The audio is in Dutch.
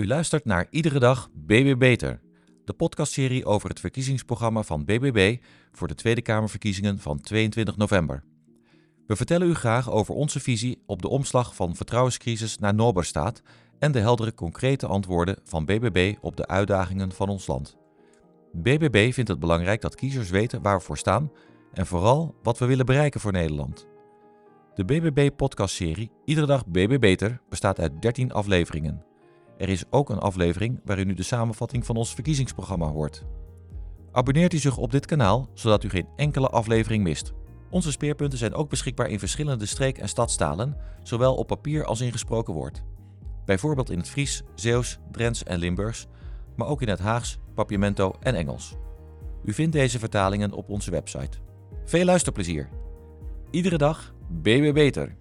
U luistert naar Iedere Dag BB Beter, de podcastserie over het verkiezingsprogramma van BBB voor de Tweede Kamerverkiezingen van 22 november. We vertellen u graag over onze visie op de omslag van vertrouwenscrisis naar Noberstaat en de heldere concrete antwoorden van BBB op de uitdagingen van ons land. BBB vindt het belangrijk dat kiezers weten waar we voor staan en vooral wat we willen bereiken voor Nederland. De BBB-podcastserie Iedere dag BB Beter bestaat uit 13 afleveringen. Er is ook een aflevering waarin u de samenvatting van ons verkiezingsprogramma hoort. Abonneert u zich op dit kanaal zodat u geen enkele aflevering mist. Onze speerpunten zijn ook beschikbaar in verschillende streek- en stadstalen, zowel op papier als in gesproken woord. Bijvoorbeeld in het Fries, Zeeuws, Drents en Limburgs, maar ook in het Haags, Papiamento en Engels. U vindt deze vertalingen op onze website. Veel luisterplezier! Iedere dag BB Beter.